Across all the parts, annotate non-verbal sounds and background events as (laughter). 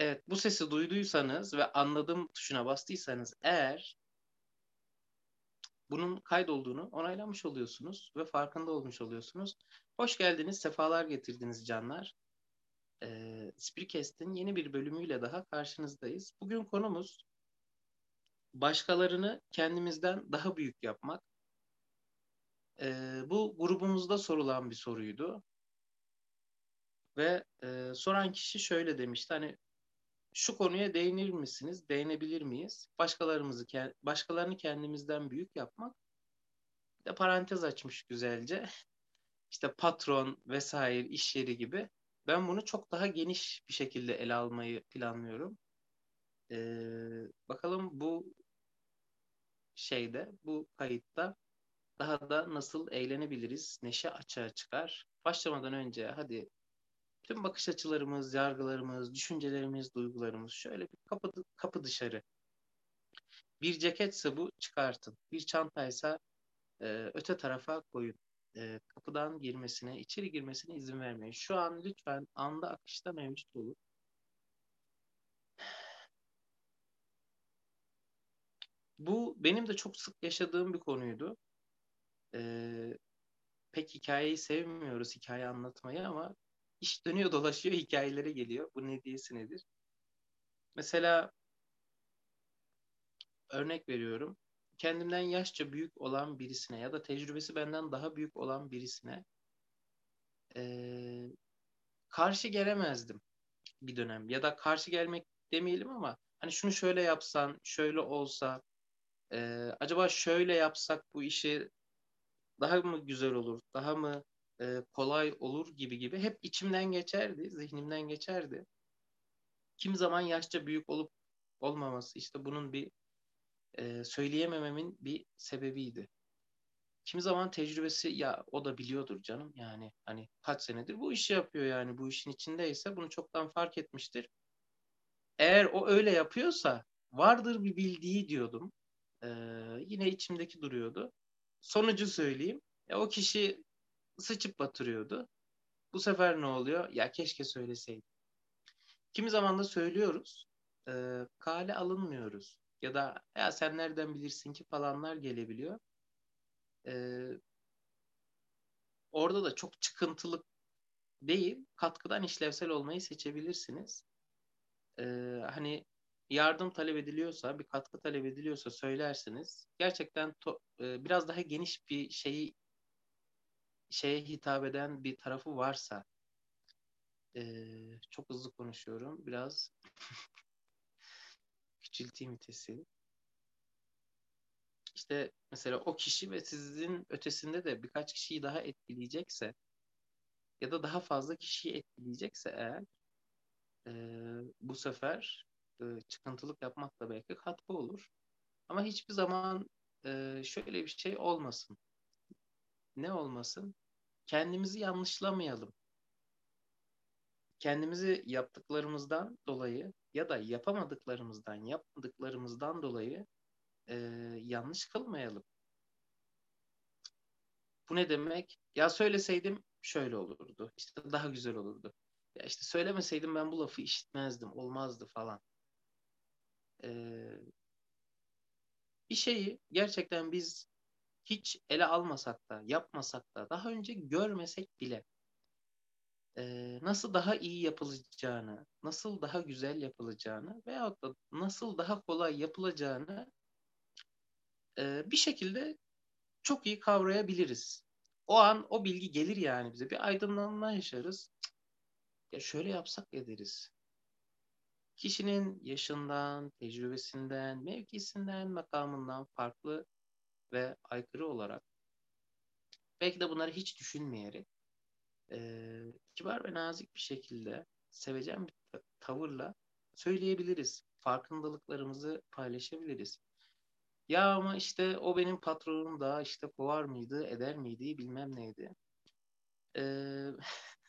Evet, bu sesi duyduysanız ve anladım tuşuna bastıysanız eğer bunun kaydolduğunu onaylamış oluyorsunuz ve farkında olmuş oluyorsunuz. Hoş geldiniz, sefalar getirdiniz canlar. Ee, Spreecast'in yeni bir bölümüyle daha karşınızdayız. Bugün konumuz başkalarını kendimizden daha büyük yapmak. Ee, bu grubumuzda sorulan bir soruydu. Ve e, soran kişi şöyle demişti. Hani şu konuya değinir misiniz? Değinebilir miyiz? Başkalarımızı başkalarını kendimizden büyük yapmak. Bir de parantez açmış güzelce. (laughs) İşte patron vesaire iş yeri gibi. Ben bunu çok daha geniş bir şekilde ele almayı planlıyorum. Ee, bakalım bu şeyde, bu kayıtta daha da nasıl eğlenebiliriz, neşe açığa çıkar. Başlamadan önce hadi tüm bakış açılarımız, yargılarımız, düşüncelerimiz, duygularımız şöyle bir kapı, kapı dışarı. Bir ceketse bu çıkartın. Bir çantaysa e, öte tarafa koyun. E, kapıdan girmesine, içeri girmesine izin vermeyin. Şu an lütfen anda akışta mevcut olun. Bu benim de çok sık yaşadığım bir konuydu. Ee, pek hikayeyi sevmiyoruz, hikaye anlatmayı ama iş dönüyor dolaşıyor hikayelere geliyor. Bu ne diyesi nedir? Mesela örnek veriyorum. Kendimden yaşça büyük olan birisine ya da tecrübesi benden daha büyük olan birisine e, karşı gelemezdim bir dönem. Ya da karşı gelmek demeyelim ama hani şunu şöyle yapsan, şöyle olsa, e, acaba şöyle yapsak bu işi daha mı güzel olur, daha mı e, kolay olur gibi gibi hep içimden geçerdi, zihnimden geçerdi. Kim zaman yaşça büyük olup olmaması işte bunun bir e, söyleyemememin bir sebebiydi. Kim zaman tecrübesi ya o da biliyordur canım yani hani kaç senedir bu işi yapıyor yani bu işin içindeyse bunu çoktan fark etmiştir. Eğer o öyle yapıyorsa vardır bir bildiği diyordum. Ee, yine içimdeki duruyordu. Sonucu söyleyeyim. Ya, o kişi sıçıp batırıyordu. Bu sefer ne oluyor? Ya keşke söyleseydim. Kimi zaman da söylüyoruz. E, kale alınmıyoruz. Ya da ya sen nereden bilirsin ki falanlar gelebiliyor. E, orada da çok çıkıntılık değil, katkıdan işlevsel olmayı seçebilirsiniz. E, hani yardım talep ediliyorsa, bir katkı talep ediliyorsa söylersiniz. Gerçekten to, e, biraz daha geniş bir şeyi şeye hitap eden bir tarafı varsa e, çok hızlı konuşuyorum. Biraz (laughs) küçülteyim vitesi. İşte mesela o kişi ve sizin ötesinde de birkaç kişiyi daha etkileyecekse ya da daha fazla kişiyi etkileyecekse eğer e, bu sefer e, çıkıntılık yapmak da belki katkı olur. Ama hiçbir zaman e, şöyle bir şey olmasın. Ne olmasın? kendimizi yanlışlamayalım. Kendimizi yaptıklarımızdan dolayı ya da yapamadıklarımızdan, yapmadıklarımızdan dolayı e, yanlış kılmayalım. Bu ne demek? Ya söyleseydim şöyle olurdu. İşte daha güzel olurdu. Ya işte söylemeseydim ben bu lafı işitmezdim, olmazdı falan. Ee, bir şeyi gerçekten biz hiç ele almasak da, yapmasak da, daha önce görmesek bile e, nasıl daha iyi yapılacağını, nasıl daha güzel yapılacağını veyahut da nasıl daha kolay yapılacağını e, bir şekilde çok iyi kavrayabiliriz. O an o bilgi gelir yani bize. Bir aydınlanma yaşarız. Ya şöyle yapsak ederiz. Kişinin yaşından, tecrübesinden, mevkisinden, makamından farklı ve aykırı olarak belki de bunları hiç düşünmeyerek e, kibar ve nazik bir şekilde sevecen bir tavırla söyleyebiliriz. Farkındalıklarımızı paylaşabiliriz. Ya ama işte o benim patronum da işte kovar mıydı, eder miydi, bilmem neydi. Ee, (laughs)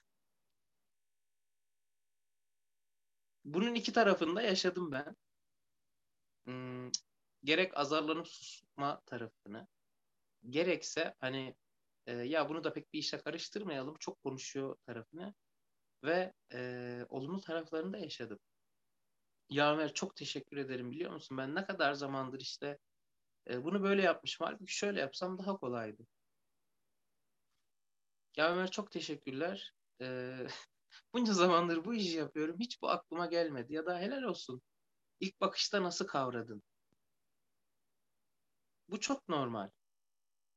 bunun iki tarafında yaşadım ben. Gerek azarlanıp susma tarafını gerekse hani e, ya bunu da pek bir işe karıştırmayalım çok konuşuyor tarafını ve e, olumlu taraflarını da yaşadım. Ya Ömer çok teşekkür ederim biliyor musun? Ben ne kadar zamandır işte e, bunu böyle yapmışım. Halbuki şöyle yapsam daha kolaydı. Ya çok teşekkürler. E, (laughs) bunca zamandır bu işi yapıyorum. Hiç bu aklıma gelmedi. Ya da helal olsun. İlk bakışta nasıl kavradın? Bu çok normal.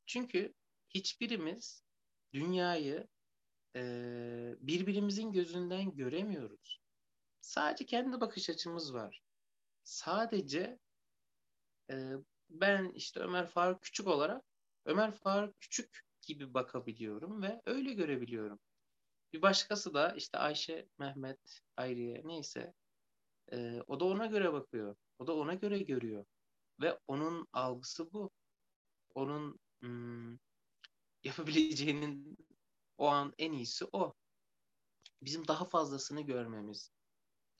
Çünkü hiçbirimiz dünyayı e, birbirimizin gözünden göremiyoruz. Sadece kendi bakış açımız var. Sadece e, ben işte Ömer Faruk Küçük olarak Ömer Faruk Küçük gibi bakabiliyorum ve öyle görebiliyorum. Bir başkası da işte Ayşe, Mehmet, Ayriye neyse e, o da ona göre bakıyor. O da ona göre görüyor. Ve onun algısı bu. Onun hmm, yapabileceğinin o an en iyisi o. Bizim daha fazlasını görmemiz,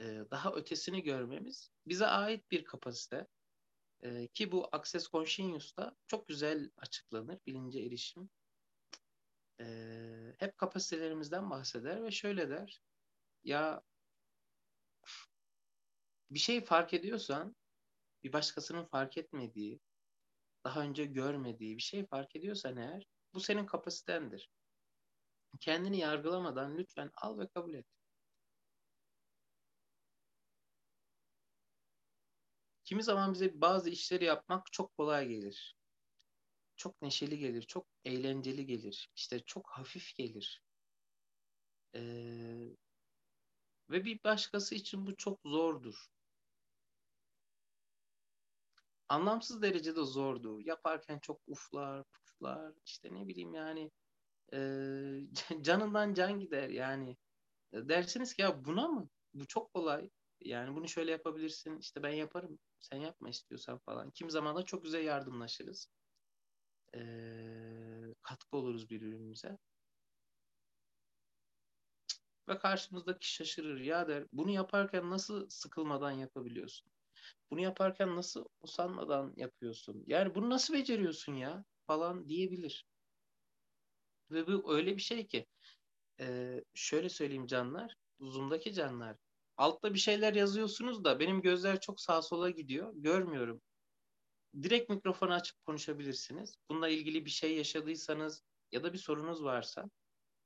daha ötesini görmemiz bize ait bir kapasite. Ki bu Access Conscious'ta çok güzel açıklanır bilince erişim. Hep kapasitelerimizden bahseder ve şöyle der. Ya bir şey fark ediyorsan bir başkasının fark etmediği, daha önce görmediği bir şey fark ediyorsan eğer bu senin kapasitendir. Kendini yargılamadan lütfen al ve kabul et. Kimi zaman bize bazı işleri yapmak çok kolay gelir. Çok neşeli gelir, çok eğlenceli gelir. İşte çok hafif gelir. Ee, ve bir başkası için bu çok zordur. Anlamsız derecede zordur. Yaparken çok uflar, puflar, işte ne bileyim yani e, (laughs) canından can gider yani. Dersiniz ki ya buna mı? Bu çok kolay. Yani bunu şöyle yapabilirsin. İşte ben yaparım. Sen yapma istiyorsan falan. Kim zaman da çok güzel yardımlaşırız. Ee, katkı oluruz birbirimize. Ve karşımızdaki şaşırır. Ya der bunu yaparken nasıl sıkılmadan yapabiliyorsun? Bunu yaparken nasıl usanmadan yapıyorsun? Yani bunu nasıl beceriyorsun ya? Falan diyebilir. Ve bu öyle bir şey ki e, şöyle söyleyeyim canlar. Zoom'daki canlar altta bir şeyler yazıyorsunuz da benim gözler çok sağa sola gidiyor. Görmüyorum. Direkt mikrofonu açıp konuşabilirsiniz. Bununla ilgili bir şey yaşadıysanız ya da bir sorunuz varsa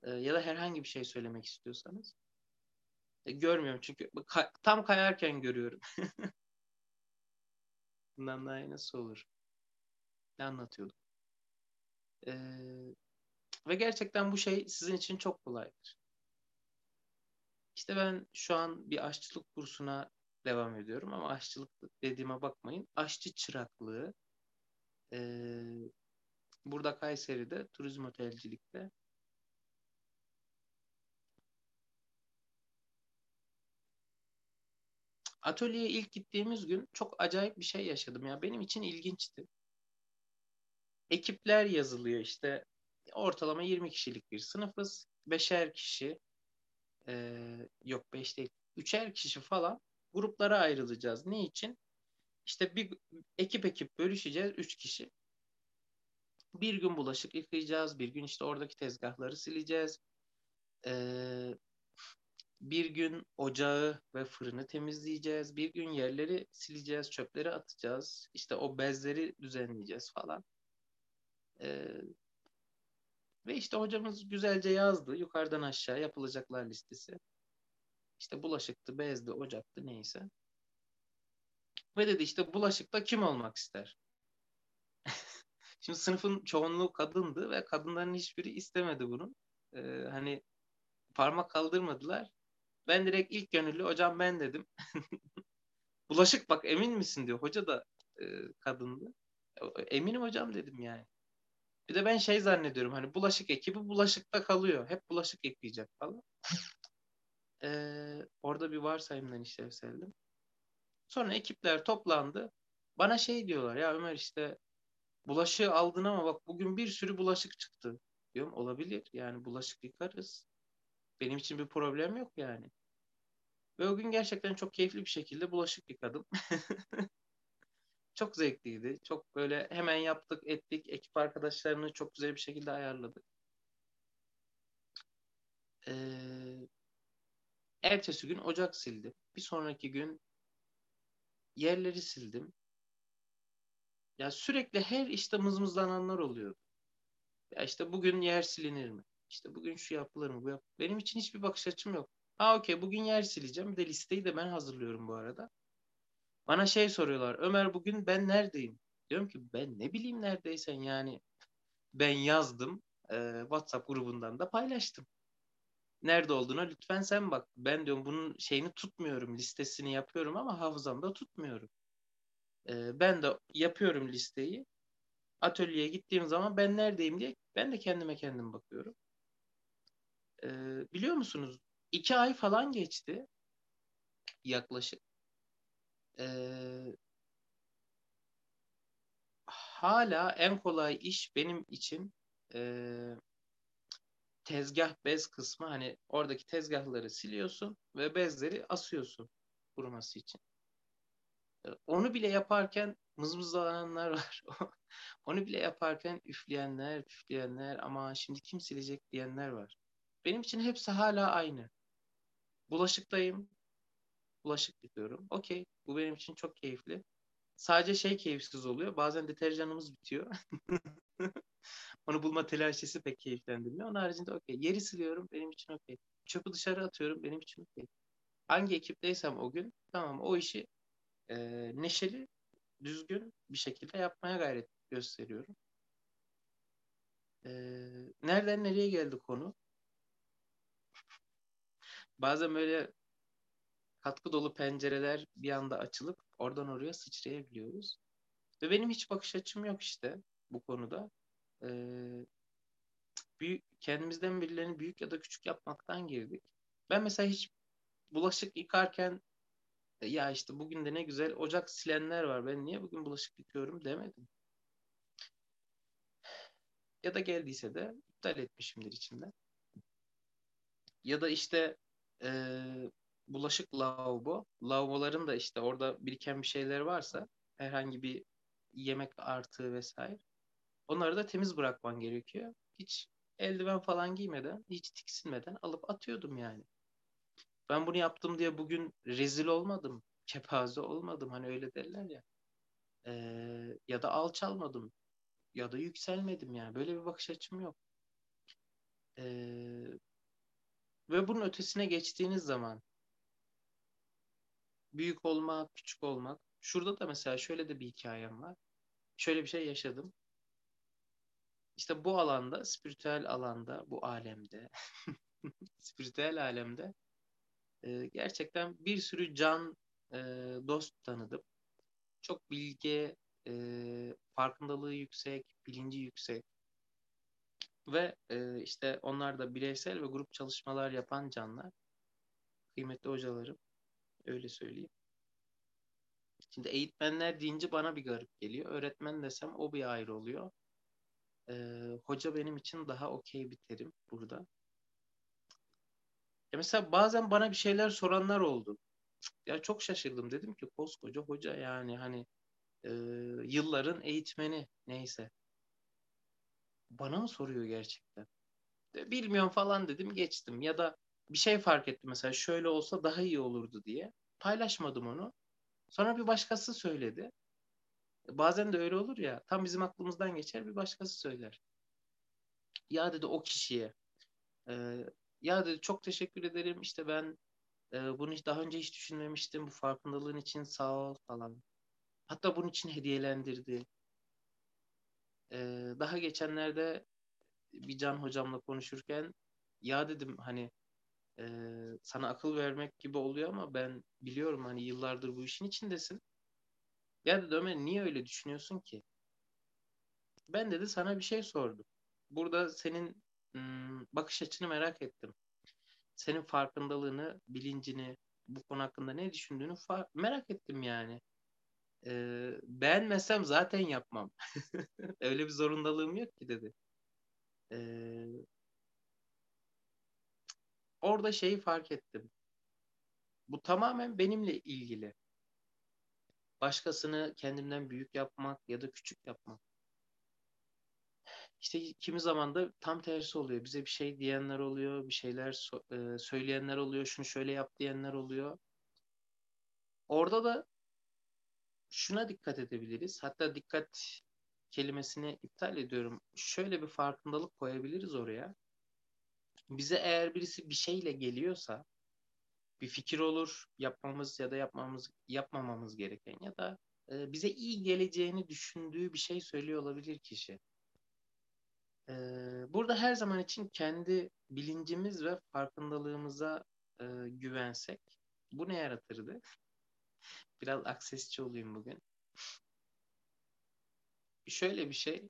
e, ya da herhangi bir şey söylemek istiyorsanız. E, görmüyorum çünkü ka- tam kayarken görüyorum. (laughs) Bundan daha iyi nasıl olur? Ne anlatıyordum? Ee, ve gerçekten bu şey sizin için çok kolaydır. İşte ben şu an bir aşçılık kursuna devam ediyorum ama aşçılık dediğime bakmayın. Aşçı çıraklığı e, burada Kayseri'de turizm otelcilikte atölyeye ilk gittiğimiz gün çok acayip bir şey yaşadım ya. Benim için ilginçti. Ekipler yazılıyor işte ortalama 20 kişilik bir sınıfız. Beşer kişi e, yok beş değil. Üçer kişi falan gruplara ayrılacağız. Ne için? İşte bir ekip ekip bölüşeceğiz. Üç kişi. Bir gün bulaşık yıkayacağız. Bir gün işte oradaki tezgahları sileceğiz. Ee, bir gün ocağı ve fırını temizleyeceğiz. Bir gün yerleri sileceğiz, çöpleri atacağız. İşte o bezleri düzenleyeceğiz falan. Ee, ve işte hocamız güzelce yazdı. Yukarıdan aşağı yapılacaklar listesi. İşte bulaşıktı, bezdi, ocaktı neyse. Ve dedi işte bulaşıkta kim olmak ister? (laughs) Şimdi sınıfın çoğunluğu kadındı ve kadınların hiçbiri istemedi bunu. Ee, hani parmak kaldırmadılar. Ben direkt ilk gönüllü hocam ben dedim. (laughs) Bulaşık bak emin misin diyor. Hoca da e, kadındı. Eminim hocam dedim yani. Bir de ben şey zannediyorum hani bulaşık ekibi bulaşıkta kalıyor. Hep bulaşık ekleyecek falan. Ee, (laughs) orada bir varsayımdan işlevseldim. Sonra ekipler toplandı. Bana şey diyorlar ya Ömer işte bulaşığı aldın ama bak bugün bir sürü bulaşık çıktı. Diyorum olabilir yani bulaşık yıkarız. Benim için bir problem yok yani. Ve o gün gerçekten çok keyifli bir şekilde bulaşık yıkadım. (laughs) çok zevkliydi. Çok böyle hemen yaptık, ettik. Ekip arkadaşlarını çok güzel bir şekilde ayarladık. Ee, ertesi gün ocak sildim. Bir sonraki gün yerleri sildim. Ya sürekli her işte mızmızlananlar oluyor. Ya işte bugün yer silinir mi? İşte bugün şu yapılır mı? Bu yap Benim için hiçbir bakış açım yok. Ha okey bugün yer sileceğim. Bir de listeyi de ben hazırlıyorum bu arada. Bana şey soruyorlar. Ömer bugün ben neredeyim? Diyorum ki ben ne bileyim neredeysen yani. Ben yazdım. E, WhatsApp grubundan da paylaştım. Nerede olduğuna lütfen sen bak. Ben diyorum bunun şeyini tutmuyorum. Listesini yapıyorum ama hafızamda tutmuyorum. E, ben de yapıyorum listeyi. Atölyeye gittiğim zaman ben neredeyim diye ben de kendime kendim bakıyorum. E, biliyor musunuz? İki ay falan geçti. Yaklaşık. E, hala en kolay iş benim için e, tezgah bez kısmı hani oradaki tezgahları siliyorsun ve bezleri asıyorsun kuruması için. E, onu bile yaparken mızmızlananlar (laughs) var. Onu bile yaparken üfleyenler, üfleyenler ama şimdi kim silecek diyenler var. Benim için hepsi hala aynı. Bulaşıktayım. Bulaşık yıkıyorum. Okey. Bu benim için çok keyifli. Sadece şey keyifsiz oluyor. Bazen deterjanımız bitiyor. (laughs) Onu bulma telaşesi pek keyiflendirmiyor. Onun haricinde okey. Yeri siliyorum. Benim için okey. Çöpü dışarı atıyorum. Benim için okey. Hangi ekipteysem o gün tamam o işi e, neşeli, düzgün bir şekilde yapmaya gayret gösteriyorum. E, nereden nereye geldi konu? Bazen böyle katkı dolu pencereler bir anda açılıp oradan oraya sıçrayabiliyoruz. Ve benim hiç bakış açım yok işte bu konuda. Ee, büyük, kendimizden birilerini büyük ya da küçük yapmaktan girdik. Ben mesela hiç bulaşık yıkarken ya işte bugün de ne güzel ocak silenler var. Ben niye bugün bulaşık yıkıyorum demedim. Ya da geldiyse de iptal etmişimdir içinden. Ya da işte e, bulaşık lavabo. Lavaboların da işte orada biriken bir şeyler varsa herhangi bir yemek artığı vesaire. Onları da temiz bırakman gerekiyor. Hiç eldiven falan giymeden, hiç tiksinmeden alıp atıyordum yani. Ben bunu yaptım diye bugün rezil olmadım. Kepaze olmadım. Hani öyle derler ya. Ee, ya da alçalmadım. Ya da yükselmedim yani. Böyle bir bakış açım yok. Ee, ve bunun ötesine geçtiğiniz zaman büyük olmak, küçük olmak. Şurada da mesela şöyle de bir hikayem var. Şöyle bir şey yaşadım. İşte bu alanda, spiritüel alanda, bu alemde, (laughs) spiritüel alemde e, gerçekten bir sürü can e, dost tanıdım. Çok bilge, e, farkındalığı yüksek, bilinci yüksek ve e, işte onlar da bireysel ve grup çalışmalar yapan canlar. Kıymetli hocalarım. Öyle söyleyeyim. Şimdi eğitmenler deyince bana bir garip geliyor. Öğretmen desem o bir ayrı oluyor. Ee, hoca benim için daha okey bir terim burada. Ya mesela bazen bana bir şeyler soranlar oldu. Ya çok şaşırdım. Dedim ki koskoca hoca yani hani e, yılların eğitmeni neyse. Bana mı soruyor gerçekten? Bilmiyorum falan dedim geçtim. Ya da bir şey fark ettim mesela şöyle olsa daha iyi olurdu diye. Paylaşmadım onu. Sonra bir başkası söyledi. Bazen de öyle olur ya. Tam bizim aklımızdan geçer bir başkası söyler. Ya dedi o kişiye. E, ya dedi çok teşekkür ederim. İşte ben e, bunu daha önce hiç düşünmemiştim. Bu farkındalığın için sağ ol falan. Hatta bunun için hediyelendirdi. E, daha geçenlerde bir Can hocamla konuşurken ya dedim hani e, sana akıl vermek gibi oluyor ama ben biliyorum hani yıllardır bu işin içindesin. Ya dedi Ömer niye öyle düşünüyorsun ki? Ben dedi sana bir şey sordum. Burada senin ım, bakış açını merak ettim. Senin farkındalığını, bilincini, bu konu hakkında ne düşündüğünü merak ettim yani. Ee, beğenmesem zaten yapmam. (laughs) öyle bir zorundalığım yok ki dedi. Ee, orada şeyi fark ettim. Bu tamamen benimle ilgili. Başkasını kendimden büyük yapmak ya da küçük yapmak. İşte kimi zaman da tam tersi oluyor. Bize bir şey diyenler oluyor, bir şeyler so- e, söyleyenler oluyor, şunu şöyle yap diyenler oluyor. Orada da şuna dikkat edebiliriz. Hatta dikkat kelimesini iptal ediyorum. Şöyle bir farkındalık koyabiliriz oraya. Bize eğer birisi bir şeyle geliyorsa bir fikir olur yapmamız ya da yapmamız yapmamamız gereken ya da e, bize iyi geleceğini düşündüğü bir şey söylüyor olabilir kişi. E, burada her zaman için kendi bilincimiz ve farkındalığımıza e, güvensek bu ne yaratırdı? Biraz aksesçi olayım bugün. Şöyle bir şey.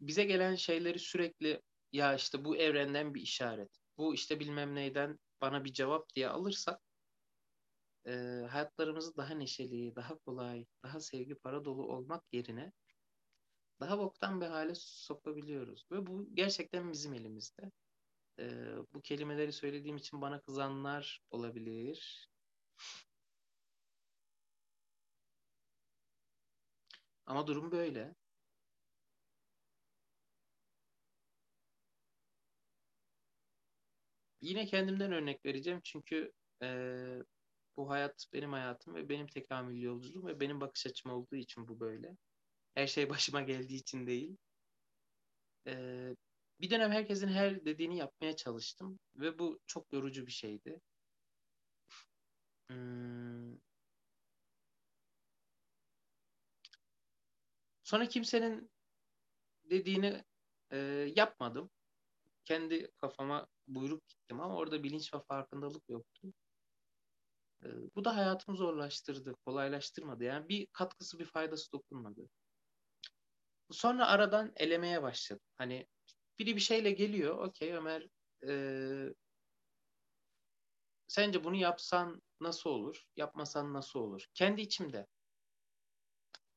Bize gelen şeyleri sürekli ya işte bu evrenden bir işaret. Bu işte bilmem neyden bana bir cevap diye alırsak e, hayatlarımızı daha neşeli, daha kolay, daha sevgi para dolu olmak yerine daha boktan bir hale sokabiliyoruz. Ve bu gerçekten bizim elimizde. E, bu kelimeleri söylediğim için bana kızanlar olabilir. Ama durum böyle. Yine kendimden örnek vereceğim çünkü e, bu hayat benim hayatım ve benim tekamül yolculuğum ve benim bakış açım olduğu için bu böyle. Her şey başıma geldiği için değil. E, bir dönem herkesin her dediğini yapmaya çalıştım ve bu çok yorucu bir şeydi. Hmm. Sonra kimsenin dediğini e, yapmadım. Kendi kafama buyruk gittim ama orada bilinç ve farkındalık yoktu. E, bu da hayatımı zorlaştırdı, kolaylaştırmadı. Yani bir katkısı, bir faydası dokunmadı. Sonra aradan elemeye başladım. Hani biri bir şeyle geliyor. Okey Ömer e, sence bunu yapsan nasıl olur? Yapmasan nasıl olur? Kendi içimde.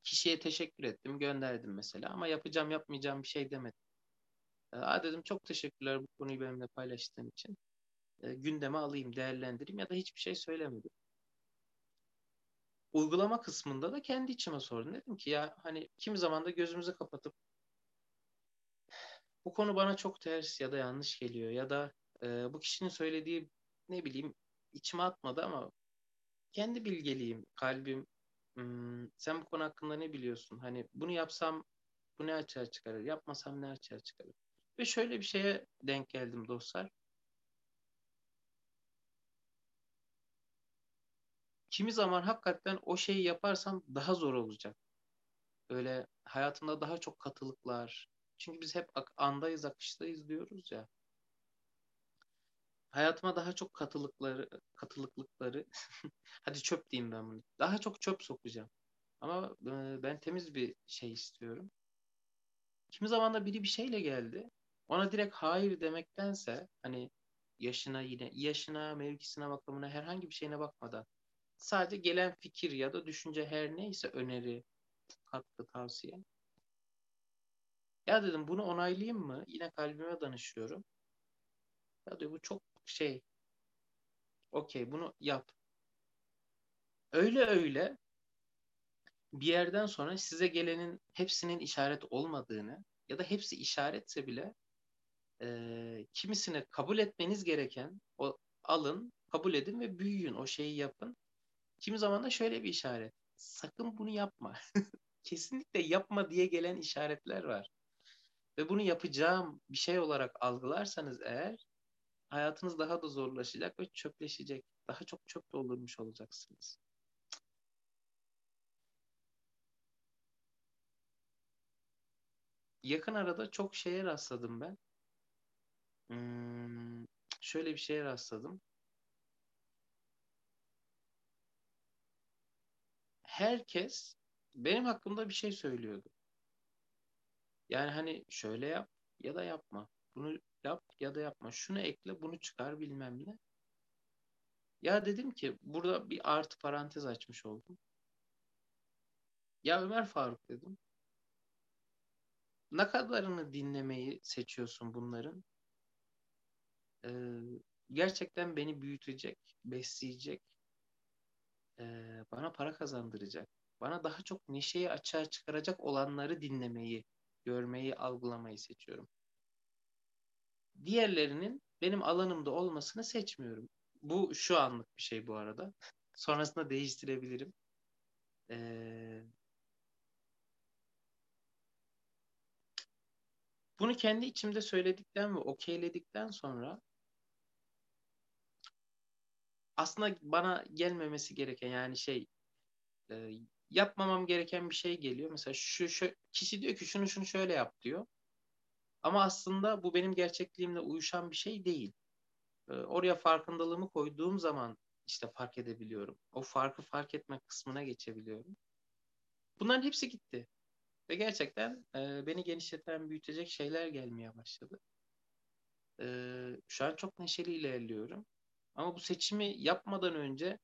Kişiye teşekkür ettim, gönderdim mesela ama yapacağım yapmayacağım bir şey demedim. E, Aa dedim çok teşekkürler bu konuyu benimle paylaştığın için. E, gündeme alayım, değerlendireyim ya da hiçbir şey söylemedim. Uygulama kısmında da kendi içime sordum. Dedim ki ya hani kimi zaman da gözümüzü kapatıp bu konu bana çok ters ya da yanlış geliyor ya da e, bu kişinin söylediği ne bileyim içime atmadı ama kendi bilgeliğim, kalbim hmm, sen bu konu hakkında ne biliyorsun? Hani bunu yapsam bu ne açığa çıkarır? Yapmasam ne açığa çıkarır? Ve şöyle bir şeye denk geldim dostlar. Kimi zaman hakikaten o şeyi yaparsam daha zor olacak. Öyle hayatımda daha çok katılıklar. Çünkü biz hep andayız, akıştayız diyoruz ya. Hayatıma daha çok katılıkları, katılıklıkları, (laughs) hadi çöp diyeyim ben bunu. Daha çok çöp sokacağım. Ama e, ben temiz bir şey istiyorum. Kimi zaman da biri bir şeyle geldi. Ona direkt hayır demektense hani yaşına yine yaşına, mevkisine, makamına herhangi bir şeyine bakmadan sadece gelen fikir ya da düşünce her neyse öneri, katkı, tavsiye. Ya dedim bunu onaylayayım mı? Yine kalbime danışıyorum. Ya diyor bu çok şey. Okey bunu yap. Öyle öyle bir yerden sonra size gelenin hepsinin işaret olmadığını ya da hepsi işaretse bile e, kimisini kabul etmeniz gereken o alın, kabul edin ve büyüyün. O şeyi yapın. Kimi zaman da şöyle bir işaret. Sakın bunu yapma. (laughs) Kesinlikle yapma diye gelen işaretler var. Ve bunu yapacağım bir şey olarak algılarsanız eğer hayatınız daha da zorlaşacak ve çöpleşecek. Daha çok çöp doldurmuş olacaksınız. Yakın arada çok şeye rastladım ben. Hmm, şöyle bir şeye rastladım. Herkes benim hakkımda bir şey söylüyordu. Yani hani şöyle yap ya da yapma. Bunu yap ya da yapma. Şunu ekle, bunu çıkar bilmem ne. Ya dedim ki burada bir artı parantez açmış oldum. Ya Ömer Faruk dedim. Ne kadarını dinlemeyi seçiyorsun bunların? Ee, gerçekten beni büyütecek, besleyecek, ee, bana para kazandıracak, bana daha çok neşeyi açığa çıkaracak olanları dinlemeyi, görmeyi, algılamayı seçiyorum. Diğerlerinin benim alanımda olmasını seçmiyorum. Bu şu anlık bir şey bu arada. Sonrasında değiştirebilirim. Ee, bunu kendi içimde söyledikten ve okeyledikten sonra aslında bana gelmemesi gereken yani şey e, yapmamam gereken bir şey geliyor. Mesela şu, şu kişi diyor ki şunu şunu şöyle yap diyor. Ama aslında bu benim gerçekliğimle uyuşan bir şey değil. E, oraya farkındalığımı koyduğum zaman işte fark edebiliyorum. O farkı fark etme kısmına geçebiliyorum. Bunların hepsi gitti. Ve gerçekten e, beni genişleten, büyütecek şeyler gelmeye başladı. E, şu an çok neşeli ilerliyorum. Ama bu seçimi yapmadan önce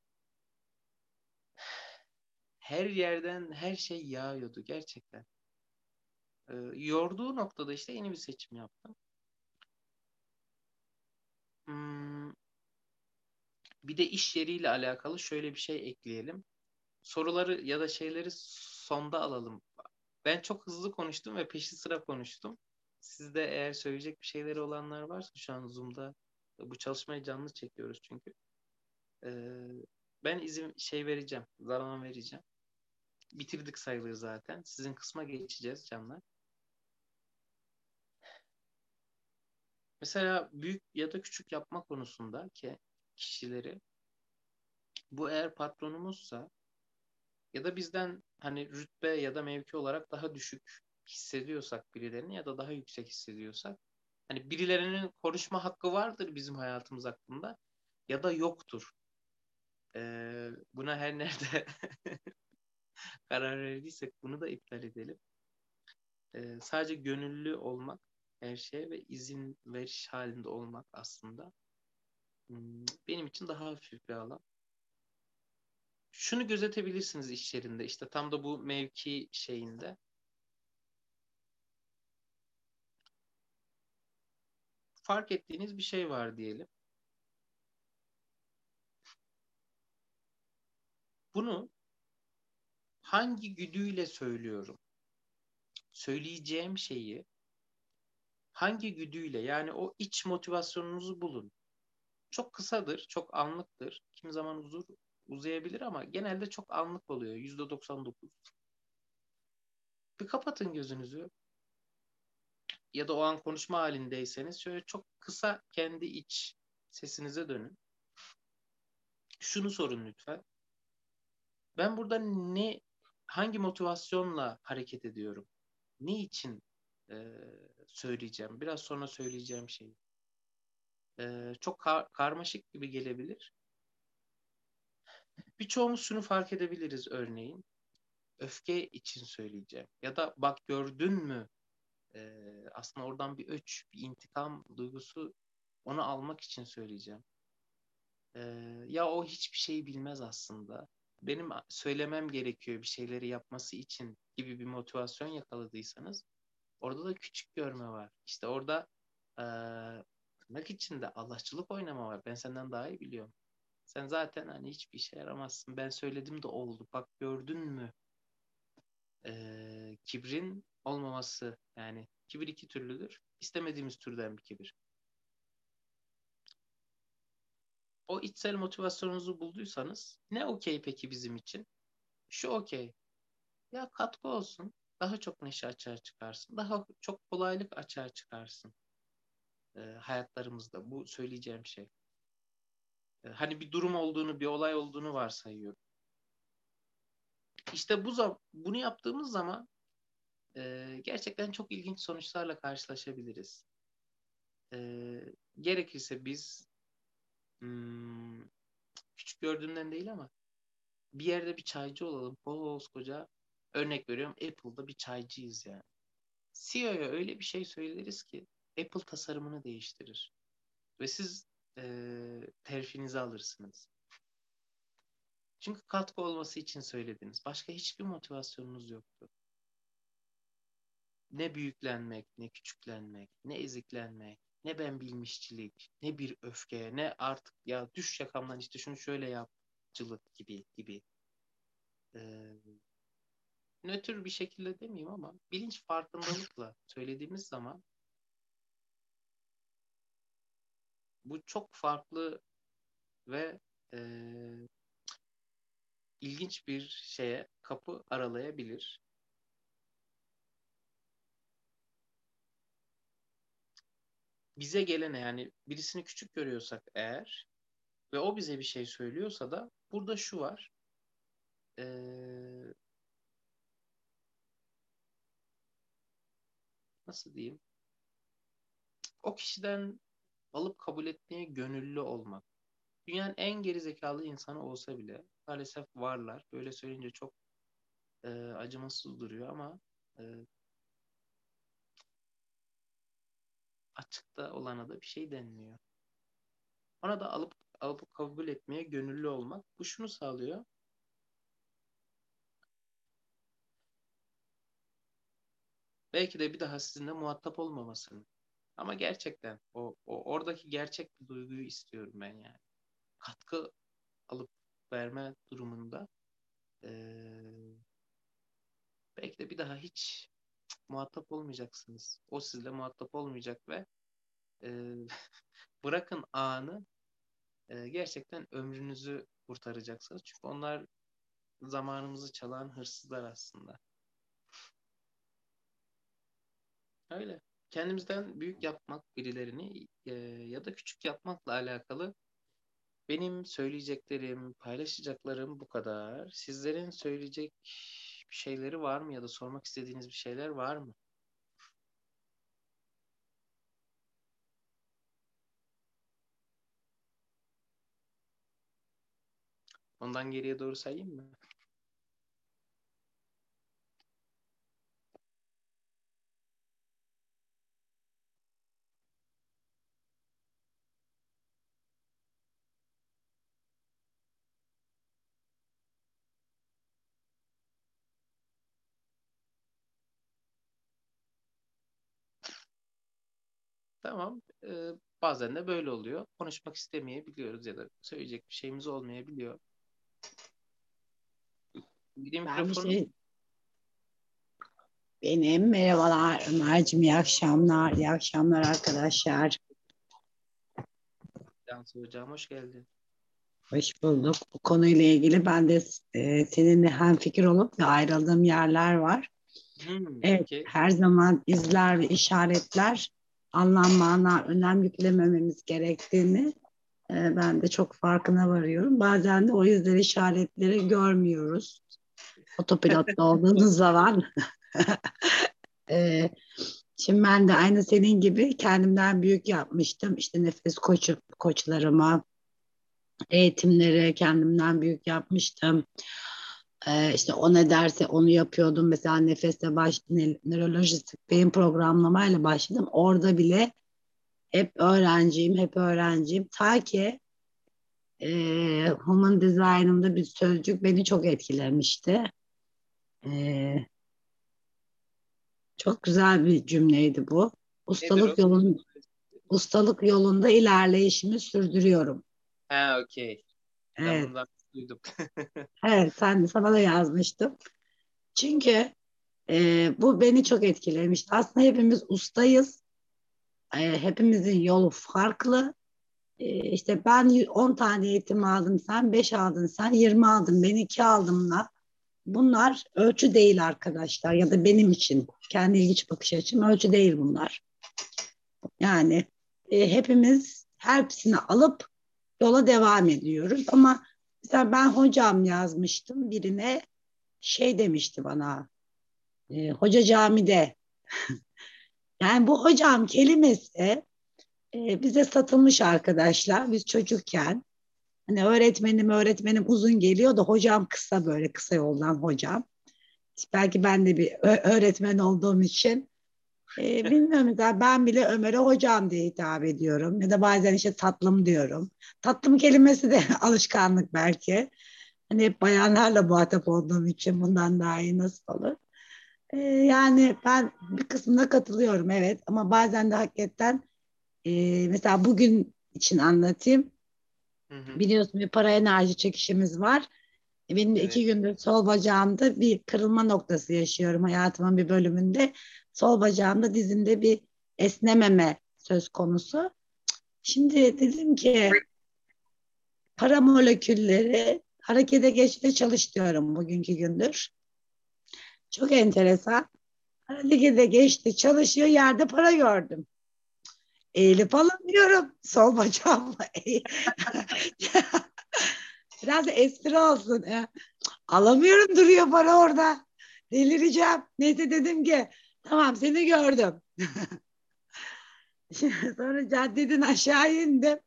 her yerden her şey yağıyordu gerçekten. E, yorduğu noktada işte yeni bir seçim yaptım. Hmm, bir de iş yeriyle alakalı şöyle bir şey ekleyelim. Soruları ya da şeyleri sonda alalım. Ben çok hızlı konuştum ve peşi sıra konuştum. Sizde eğer söyleyecek bir şeyleri olanlar varsa şu an Zoom'da bu çalışmayı canlı çekiyoruz çünkü. Ee, ben izin şey vereceğim. Zaman vereceğim. Bitirdik sayılır zaten. Sizin kısma geçeceğiz canlar. Mesela büyük ya da küçük yapma konusunda ki kişileri bu eğer patronumuzsa ya da bizden hani rütbe ya da mevki olarak daha düşük hissediyorsak birilerini ya da daha yüksek hissediyorsak hani birilerinin konuşma hakkı vardır bizim hayatımız hakkında ya da yoktur. Ee, buna her nerede (laughs) (laughs) karar verdiysek bunu da iptal edelim. Ee, sadece gönüllü olmak her şeye ve izin veriş halinde olmak aslında hmm, benim için daha hafif bir alan şunu gözetebilirsiniz iş yerinde işte tam da bu mevki şeyinde. Fark ettiğiniz bir şey var diyelim. Bunu hangi güdüyle söylüyorum? Söyleyeceğim şeyi hangi güdüyle yani o iç motivasyonunuzu bulun. Çok kısadır, çok anlıktır. Kim zaman uzur, uzayabilir ama genelde çok anlık oluyor. Yüzde 99. Bir kapatın gözünüzü. Ya da o an konuşma halindeyseniz şöyle çok kısa kendi iç sesinize dönün. Şunu sorun lütfen. Ben burada ne hangi motivasyonla hareket ediyorum? Ne için e, söyleyeceğim? Biraz sonra söyleyeceğim şey. E, çok kar- karmaşık gibi gelebilir. Birçoğumuz şunu fark edebiliriz örneğin. Öfke için söyleyeceğim. Ya da bak gördün mü e, aslında oradan bir öç, bir intikam duygusu onu almak için söyleyeceğim. E, ya o hiçbir şey bilmez aslında. Benim söylemem gerekiyor bir şeyleri yapması için gibi bir motivasyon yakaladıysanız orada da küçük görme var. İşte orada e, tırnak içinde Allahçılık oynama var. Ben senden daha iyi biliyorum. Sen zaten hani hiçbir işe yaramazsın. Ben söyledim de oldu. Bak gördün mü? Ee, kibrin olmaması yani kibir iki türlüdür. İstemediğimiz türden bir kibir. O içsel motivasyonunuzu bulduysanız ne okey peki bizim için? Şu okey. Ya katkı olsun. Daha çok neşe açığa çıkarsın. Daha çok kolaylık açığa çıkarsın. E, hayatlarımızda. Bu söyleyeceğim şey. E, hani bir durum olduğunu, bir olay olduğunu varsayıyorum. İşte bu bunu yaptığımız zaman e, gerçekten çok ilginç sonuçlarla karşılaşabiliriz. E, gerekirse biz hmm, küçük gördüğümden değil ama bir yerde bir çaycı olalım. Koskoca örnek veriyorum Apple'da bir çaycıyız yani. CEO'ya öyle bir şey söyleriz ki Apple tasarımını değiştirir. Ve siz e, terfinizi alırsınız. Çünkü katkı olması için söylediniz. Başka hiçbir motivasyonunuz yoktu. Ne büyüklenmek, ne küçüklenmek, ne eziklenmek, ne ben bilmişçilik, ne bir öfke, ne artık ya düş yakamdan işte şunu şöyle yapcılık gibi gibi. Ee, nötr bir şekilde demeyeyim ama bilinç farkındalıkla söylediğimiz zaman bu çok farklı ve e, ilginç bir şeye kapı aralayabilir. Bize gelene yani birisini küçük görüyorsak eğer ve o bize bir şey söylüyorsa da burada şu var. Ee, nasıl diyeyim? O kişiden alıp kabul etmeye gönüllü olmak. Dünyanın en geri zekalı insanı olsa bile maalesef varlar. Böyle söyleyince çok e, acımasız duruyor ama e, açıkta olana da bir şey denmiyor. Ona da alıp alıp kabul etmeye gönüllü olmak. Bu şunu sağlıyor. Belki de bir daha sizinle muhatap olmamasını. Ama gerçekten o, o oradaki gerçek bir duyguyu istiyorum ben yani. Katkı alıp verme durumunda ee, belki de bir daha hiç muhatap olmayacaksınız. O sizle muhatap olmayacak ve e, (laughs) bırakın anı e, gerçekten ömrünüzü kurtaracaksınız. Çünkü onlar zamanımızı çalan hırsızlar aslında. Öyle. Kendimizden büyük yapmak birilerini e, ya da küçük yapmakla alakalı benim söyleyeceklerim, paylaşacaklarım bu kadar. Sizlerin söyleyecek bir şeyleri var mı ya da sormak istediğiniz bir şeyler var mı? Ondan geriye doğru sayayım mı? Tamam. Ee, bazen de böyle oluyor. Konuşmak istemeyebiliyoruz ya da söyleyecek bir şeyimiz olmayabiliyor. Mikrofonu... şey... Benim merhabalar Ömer'cim iyi akşamlar. İyi akşamlar arkadaşlar. Cansu Hocam hoş geldin. Hoş bulduk. Bu konuyla ilgili ben de e, seninle hem fikir olup ve ayrıldığım yerler var. Hmm, evet, okay. her zaman izler ve işaretler anlam mana önem yüklemememiz gerektiğini e, ben de çok farkına varıyorum. Bazen de o yüzden işaretleri görmüyoruz. Otopilotta olduğunuz (laughs) zaman. (laughs) e, şimdi ben de aynı senin gibi kendimden büyük yapmıştım. İşte nefes koç, koçlarıma, eğitimleri kendimden büyük yapmıştım. Ee, işte o ne derse onu yapıyordum. Mesela nefeste baş, nörolojistik beyin programlamayla başladım. Orada bile hep öğrenciyim, hep öğrenciyim. Ta ki e, Human Design'ımda bir sözcük beni çok etkilemişti. E, çok güzel bir cümleydi bu. Ustalık yolun ustalık yolunda ilerleyişimi sürdürüyorum. Ha, okey. Evet. Ben duydum. (laughs) evet, sen sana da yazmıştım. Çünkü e, bu beni çok etkilemişti. Aslında hepimiz ustayız. E, hepimizin yolu farklı. E, işte ben 10 tane eğitim aldım, sen 5 aldın, sen 20 aldın, ben 2 aldımla. Bunlar ölçü değil arkadaşlar ya da benim için kendi ilginç bakış açım ölçü değil bunlar. Yani e, hepimiz hepsini alıp yola devam ediyoruz ama Mesela ben hocam yazmıştım birine şey demişti bana e, hoca camide. (laughs) Yani bu hocam kelimesi e, bize satılmış arkadaşlar biz çocukken hani öğretmenim öğretmenim uzun geliyor da hocam kısa böyle kısa yoldan hocam. Belki ben de bir öğretmen olduğum için e, bilmiyorum mesela ben bile Ömer'e hocam diye hitap ediyorum. Ya da bazen işte tatlım diyorum. Tatlım kelimesi de (laughs) alışkanlık belki. Hani hep bayanlarla muhatap olduğum için bundan daha iyi nasıl olur? E, yani ben bir kısmına katılıyorum evet ama bazen de hakikaten e, mesela bugün için anlatayım. Hı hı. Biliyorsun bir para enerji çekişimiz var. E, benim evet. iki gündür sol bacağımda bir kırılma noktası yaşıyorum hayatımın bir bölümünde sol bacağımda dizimde bir esnememe söz konusu. Şimdi dedim ki para molekülleri harekete geçmeye çalış diyorum bugünkü gündür. Çok enteresan. Harekete geçti, çalışıyor, yerde para gördüm. Eğilip alamıyorum. Sol bacağımla. (laughs) (laughs) Biraz espri olsun. Alamıyorum duruyor para orada. Delireceğim. Neyse dedim ki tamam seni gördüm. (laughs) Sonra caddeden aşağı indim.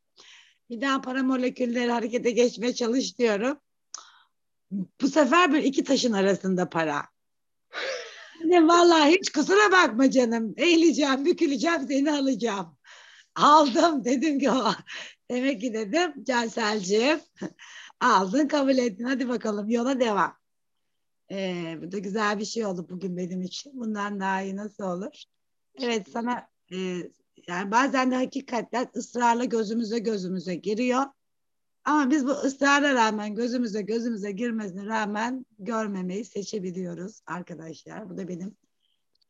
Bir daha para molekülleri harekete geçmeye çalış diyorum. Bu sefer bir iki taşın arasında para. Ne vallahi hiç kusura bakma canım. Eğileceğim, büküleceğim, seni alacağım. Aldım dedim ki o. Demek ki dedim Canselciğim aldın kabul ettin hadi bakalım yola devam. Ee, bu da güzel bir şey oldu bugün benim için. Bundan daha iyi nasıl olur? Evet sana e, yani bazen de hakikaten ısrarla gözümüze gözümüze giriyor. Ama biz bu ısrara rağmen gözümüze gözümüze girmesine rağmen görmemeyi seçebiliyoruz arkadaşlar. Bu da benim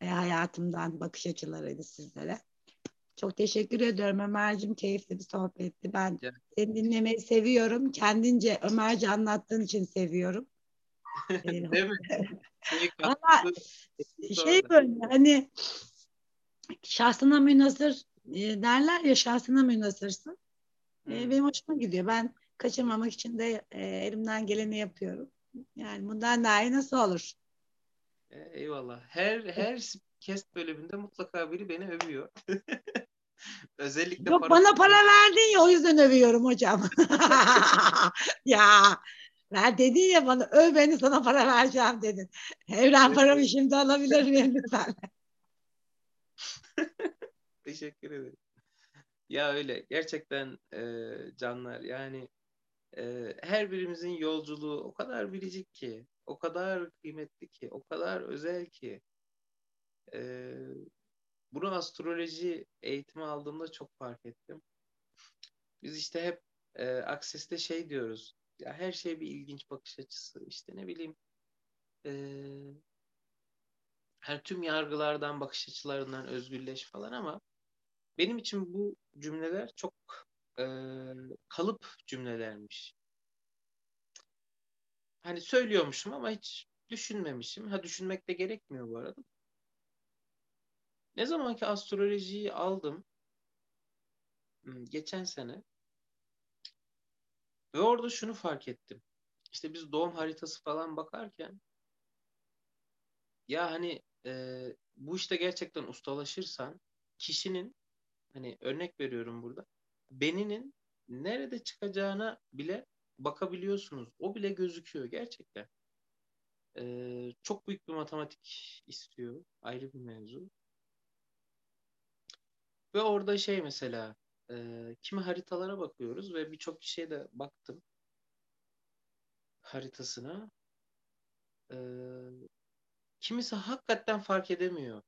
e, hayatımdan bakış açılarıydı sizlere. Çok teşekkür ediyorum Ömer'cim. Keyifli bir sohbetti. Ben Ya. seni dinlemeyi seviyorum. Kendince Ömer'ce anlattığın için seviyorum. Değil mi? Ama şey böyle hani şahsına münasır e, derler ya şahsına münasırsın. E, Hmm. benim hoşuma gidiyor. Ben kaçırmamak için de e, elimden geleni yapıyorum. Yani bundan daha iyi nasıl olur? E, Eyvallah. Her her podcast bölümünde mutlaka biri beni övüyor. (laughs) Özellikle Yok para- bana para verdin ya o yüzden övüyorum hocam. (laughs) ya ver dedin ya bana öv beni sana para vereceğim dedin. Evren paramı şimdi alabilir miyim lütfen? (laughs) Teşekkür ederim. Ya öyle gerçekten e, canlar yani e, her birimizin yolculuğu o kadar biricik ki, o kadar kıymetli ki, o kadar özel ki. E, bunu astroloji eğitimi aldığımda çok fark ettim. Biz işte hep e, Akses'te şey diyoruz. Ya her şey bir ilginç bakış açısı. İşte ne bileyim e, her tüm yargılardan, bakış açılarından özgürleş falan ama benim için bu cümleler çok e, kalıp cümlelermiş. Hani söylüyormuşum ama hiç düşünmemişim. Ha düşünmek de gerekmiyor bu arada. Ne zaman ki astrolojiyi aldım hmm, geçen sene ve orada şunu fark ettim. İşte biz doğum haritası falan bakarken ya hani e, bu işte gerçekten ustalaşırsan kişinin hani örnek veriyorum burada beninin nerede çıkacağına bile bakabiliyorsunuz. O bile gözüküyor gerçekten. Ee, çok büyük bir matematik istiyor. Ayrı bir mevzu. Ve orada şey mesela e, kimi haritalara bakıyoruz ve birçok kişiye de baktım haritasına. Ee, kimisi hakikaten fark edemiyor.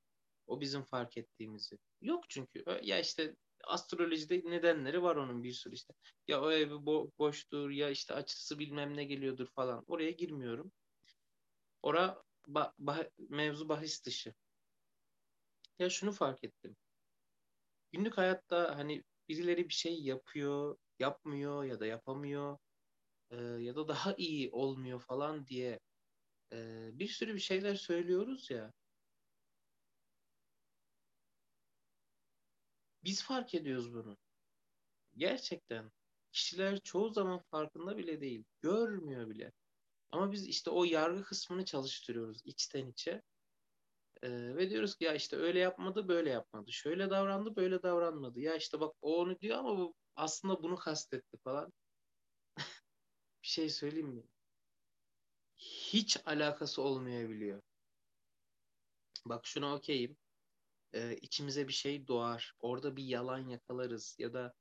O bizim fark ettiğimizi. Yok çünkü. Ya işte astrolojide nedenleri var onun bir sürü işte. Ya o evi bo- boştur ya işte açısı bilmem ne geliyordur falan. Oraya girmiyorum. Ora ba- bah- mevzu bahis dışı. Ya şunu fark ettim. Günlük hayatta hani birileri bir şey yapıyor, yapmıyor ya da yapamıyor e, ya da daha iyi olmuyor falan diye e, bir sürü bir şeyler söylüyoruz ya. Biz fark ediyoruz bunu. Gerçekten. Kişiler çoğu zaman farkında bile değil. Görmüyor bile. Ama biz işte o yargı kısmını çalıştırıyoruz içten içe. Ee, ve diyoruz ki ya işte öyle yapmadı böyle yapmadı. Şöyle davrandı böyle davranmadı. Ya işte bak o onu diyor ama bu aslında bunu kastetti falan. (laughs) Bir şey söyleyeyim mi? Hiç alakası olmayabiliyor. Bak şuna okeyim. Ee, içimize bir şey doğar. Orada bir yalan yakalarız ya da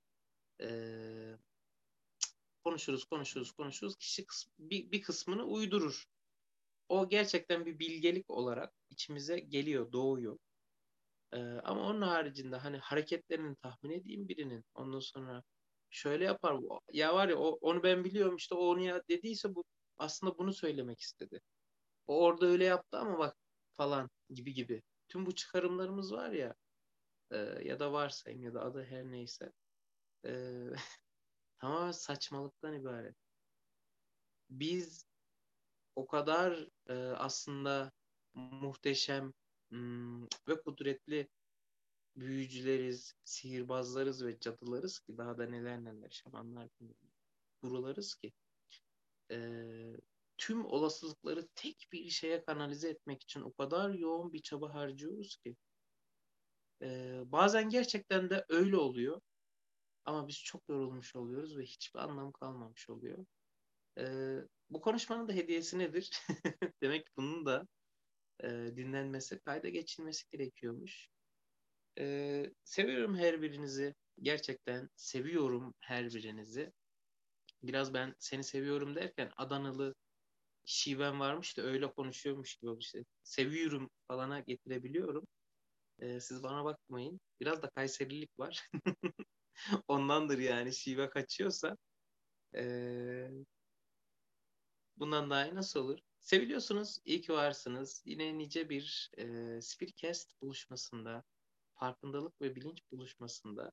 ee, konuşuruz konuşuruz konuşuruz. Kişi kıs- bir, bir kısmını uydurur. O gerçekten bir bilgelik olarak içimize geliyor, doğuyor. Ee, ama onun haricinde hani hareketlerini tahmin edeyim birinin. Ondan sonra şöyle yapar. Ya var ya o, onu ben biliyorum işte o onu ya dediyse bu aslında bunu söylemek istedi. O orada öyle yaptı ama bak falan gibi gibi. Tüm bu çıkarımlarımız var ya e, ya da varsayım ya da adı her neyse e, (laughs) tamamen saçmalıktan ibaret. biz o kadar e, aslında muhteşem hmm, ve kudretli büyücüleriz, sihirbazlarız ve cadılarız ki daha da neler neler şamanlar gurularız ki e, tüm olasılıkları tek bir şeye kanalize etmek için o kadar yoğun bir çaba harcıyoruz ki e, bazen gerçekten de öyle oluyor ama biz çok yorulmuş oluyoruz ve hiçbir anlam kalmamış oluyor. E, bu konuşmanın da hediyesi nedir? (laughs) Demek ki bunun da e, dinlenmesi, kayda geçilmesi gerekiyormuş. E, seviyorum her birinizi. Gerçekten seviyorum her birinizi. Biraz ben seni seviyorum derken Adanalı şiven varmış da öyle konuşuyormuş gibi işte. Seviyorum falana getirebiliyorum. E, siz bana bakmayın. Biraz da Kayserilik var. (laughs) Ondandır yani şive kaçıyorsa. E, bundan daha iyi nasıl olur? Seviliyorsunuz. İyi ki varsınız. Yine nice bir e, Spiritcast buluşmasında, farkındalık ve bilinç buluşmasında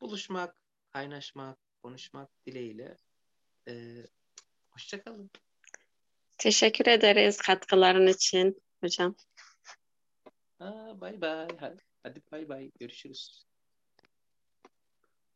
buluşmak, kaynaşmak, konuşmak dileğiyle. E, hoşçakalın. Teşekkür ederiz katkıların için hocam. Bay bay. Hadi bay bay. Görüşürüz.